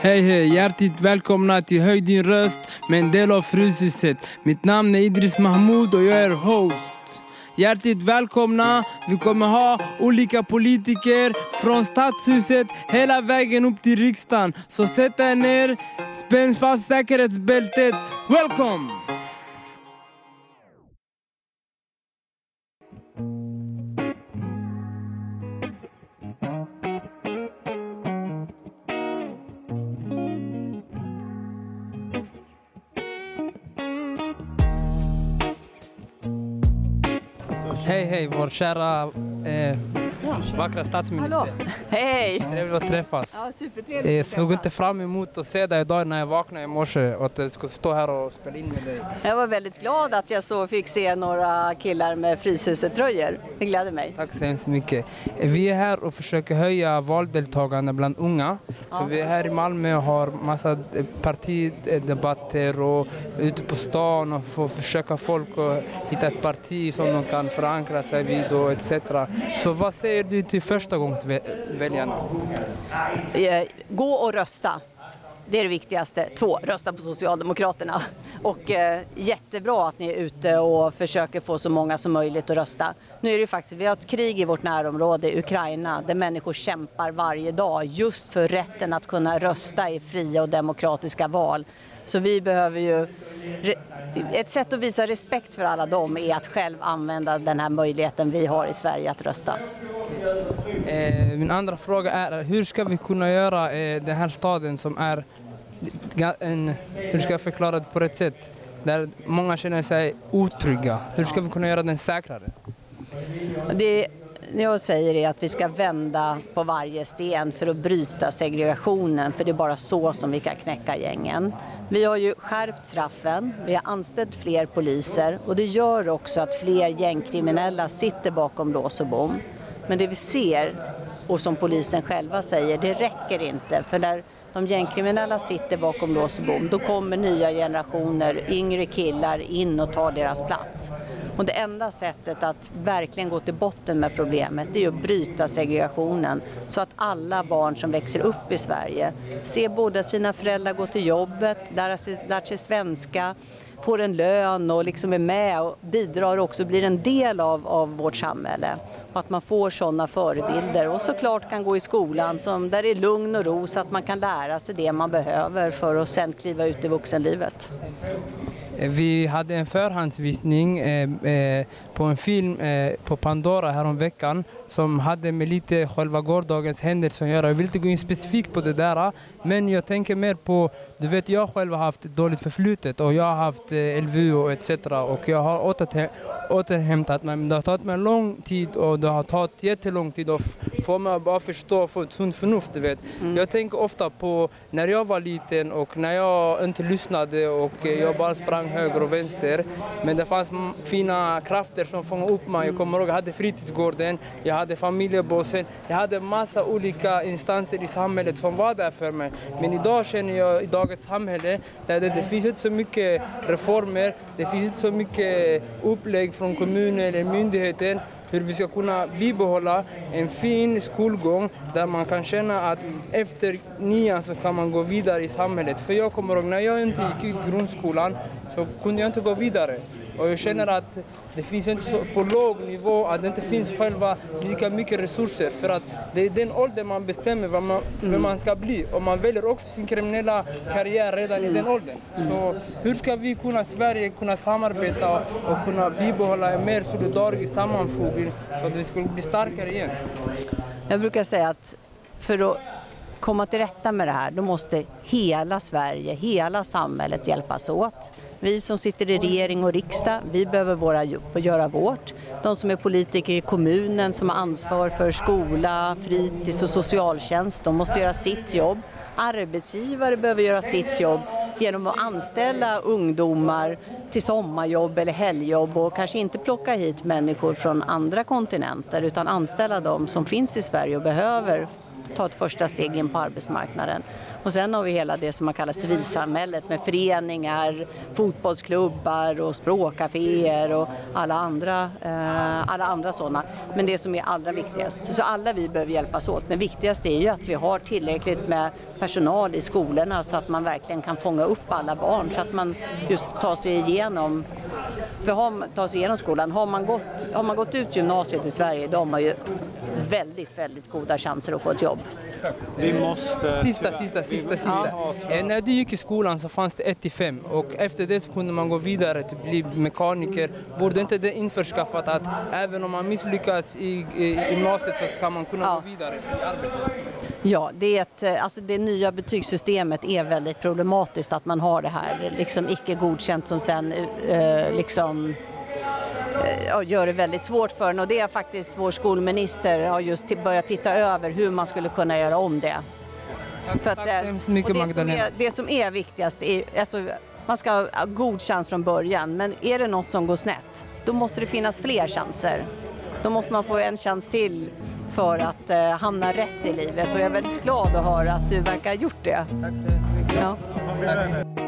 Hej hej, hjärtligt välkomna till Höj din röst med en del av Fryshuset. Mitt namn är Idris Mahmoud och jag är host. Hjärtligt välkomna! Vi kommer ha olika politiker från Stadshuset hela vägen upp till riksdagen. Så sätt er ner, spänn fast säkerhetsbältet. Welcome! Hej hej, vår kära eh, vackra statsminister. Hallå! Hej! Trevligt att träffas. Ja, supertrevligt Jag såg inte fram emot att se dig idag när jag vaknade i morse och att jag skulle stå här och spela in med dig. Jag var väldigt glad att jag så fick se några killar med Fryshuset-tröjor. Det gläder mig. Tack så hemskt mycket. Vi är här och försöker höja valdeltagande bland unga. Så Ja. vi är här i Malmö och har massa eh, partidebatter och ute på stan och får försöka folk att hitta ett parti som de kan förankra sig vid och etc. Så vad säger du till typ första gångs väljarna? Eh, gå och rösta. Det är det viktigaste. Två, rösta på Socialdemokraterna. Och eh, jättebra att ni är ute och försöker få så många som möjligt att rösta. Nu är det ju faktiskt, vi har ett krig i vårt närområde, Ukraina, där människor kämpar varje dag just för rätten att kunna rösta i fria och demokratiska val. Så vi behöver ju ett sätt att visa respekt för alla dem är att själv använda den här möjligheten vi har i Sverige att rösta. Eh, min andra fråga är hur ska vi kunna göra eh, den här staden som är en, hur ska jag förklara det på rätt sätt, där många känner sig otrygga. Hur ska vi kunna göra den säkrare? Det jag säger är att vi ska vända på varje sten för att bryta segregationen, för det är bara så som vi kan knäcka gängen. Vi har ju skärpt straffen, vi har anställt fler poliser och det gör också att fler gängkriminella sitter bakom lås och bom. Men det vi ser, och som polisen själva säger, det räcker inte. För när de gängkriminella sitter bakom lås och bom, då kommer nya generationer yngre killar in och tar deras plats. Och det enda sättet att verkligen gå till botten med problemet det är att bryta segregationen så att alla barn som växer upp i Sverige ser båda sina föräldrar gå till jobbet, lära sig, lärt sig svenska, får en lön och liksom är med och bidrar också, blir en del av, av vårt samhälle. Och att man får sådana förebilder och såklart kan gå i skolan som, där det är lugn och ro så att man kan lära sig det man behöver för att sen kliva ut i vuxenlivet. Eh, vi hade en förhandsvisning eh, eh, på en film på Pandora häromveckan som hade med lite själva gårdagens händelser att göra. Jag vill inte gå in specifikt på det där, men jag tänker mer på, du vet jag själv har haft ett dåligt förflutet och jag har haft LVU och etc. och jag har återhämtat mig. Men det har tagit mig lång tid och det har tagit jättelång tid att få mig att bara förstå och få ett sunt förnuft, du vet. Jag tänker ofta på när jag var liten och när jag inte lyssnade och jag bara sprang höger och vänster. Men det fanns fina krafter som fångade upp mig. Jag kommer ihåg jag hade fritidsgården, jag hade familjebossen, jag hade massa olika instanser i samhället som var där för mig. Men idag känner jag i dagens samhälle där det, det finns inte så mycket reformer, det finns inte så mycket upplägg från kommunen eller myndigheten hur vi ska kunna bibehålla en fin skolgång där man kan känna att efter nian så kan man gå vidare i samhället. För jag kommer ihåg när jag inte gick ut grundskolan så kunde jag inte gå vidare. Och jag känner att det finns inte så på låg nivå, att det inte finns själva lika mycket resurser. För att det är den åldern man bestämmer vad man, vem man ska bli. Och man väljer också sin kriminella karriär redan i den åldern. Så hur ska vi kunna, Sverige kunna samarbeta och, och kunna bibehålla en mer solidarisk sammanfogning så att vi skulle bli starkare igen? Jag brukar säga att för att komma till rätta med det här, då måste hela Sverige, hela samhället hjälpas åt. Vi som sitter i regering och riksdag, vi behöver våra, göra vårt. De som är politiker i kommunen som har ansvar för skola, fritids och socialtjänst, de måste göra sitt jobb. Arbetsgivare behöver göra sitt jobb genom att anställa ungdomar till sommarjobb eller helgjobb och kanske inte plocka hit människor från andra kontinenter utan anställa dem som finns i Sverige och behöver ta ett första steg in på arbetsmarknaden. Och sen har vi hela det som man kallar civilsamhället med föreningar, fotbollsklubbar och språkcaféer och alla andra, eh, alla andra sådana. Men det som är allra viktigast, så alla vi behöver hjälpas åt, men viktigast är ju att vi har tillräckligt med personal i skolorna så att man verkligen kan fånga upp alla barn så att man just tar sig igenom för har, ta sig igenom skolan. Har man, gått, har man gått ut gymnasiet i Sverige då har man ju väldigt, väldigt goda chanser att få ett jobb. Vi måste... Sista, sista, sista, sista. Eh, när du gick i skolan så fanns det 1 till 5 och efter det så kunde man gå vidare till att bli mekaniker. Borde inte det införskaffat att även om man misslyckats i, i gymnasiet så ska man kunna Ja. gå vidare i arbete? Ja, det, är ett, eh, alltså det nya betygssystemet är väldigt problematiskt att man har det här liksom icke godkänt som sen eh, liksom ja, gör det väldigt svårt för en och det är faktiskt vår skolminister har just börjat titta över hur man skulle kunna göra om det. För Tack eh, så hemskt mycket det, som Magdalena. är, det som är viktigast är, alltså, man ska ha god chans från början men är det något som går snett då måste det finnas fler chanser. Då måste man få en chans till för att eh, hamna rätt i livet och jag är väldigt glad att höra att du verkar ha gjort det. Tack så hemskt mycket. Ja. Tack.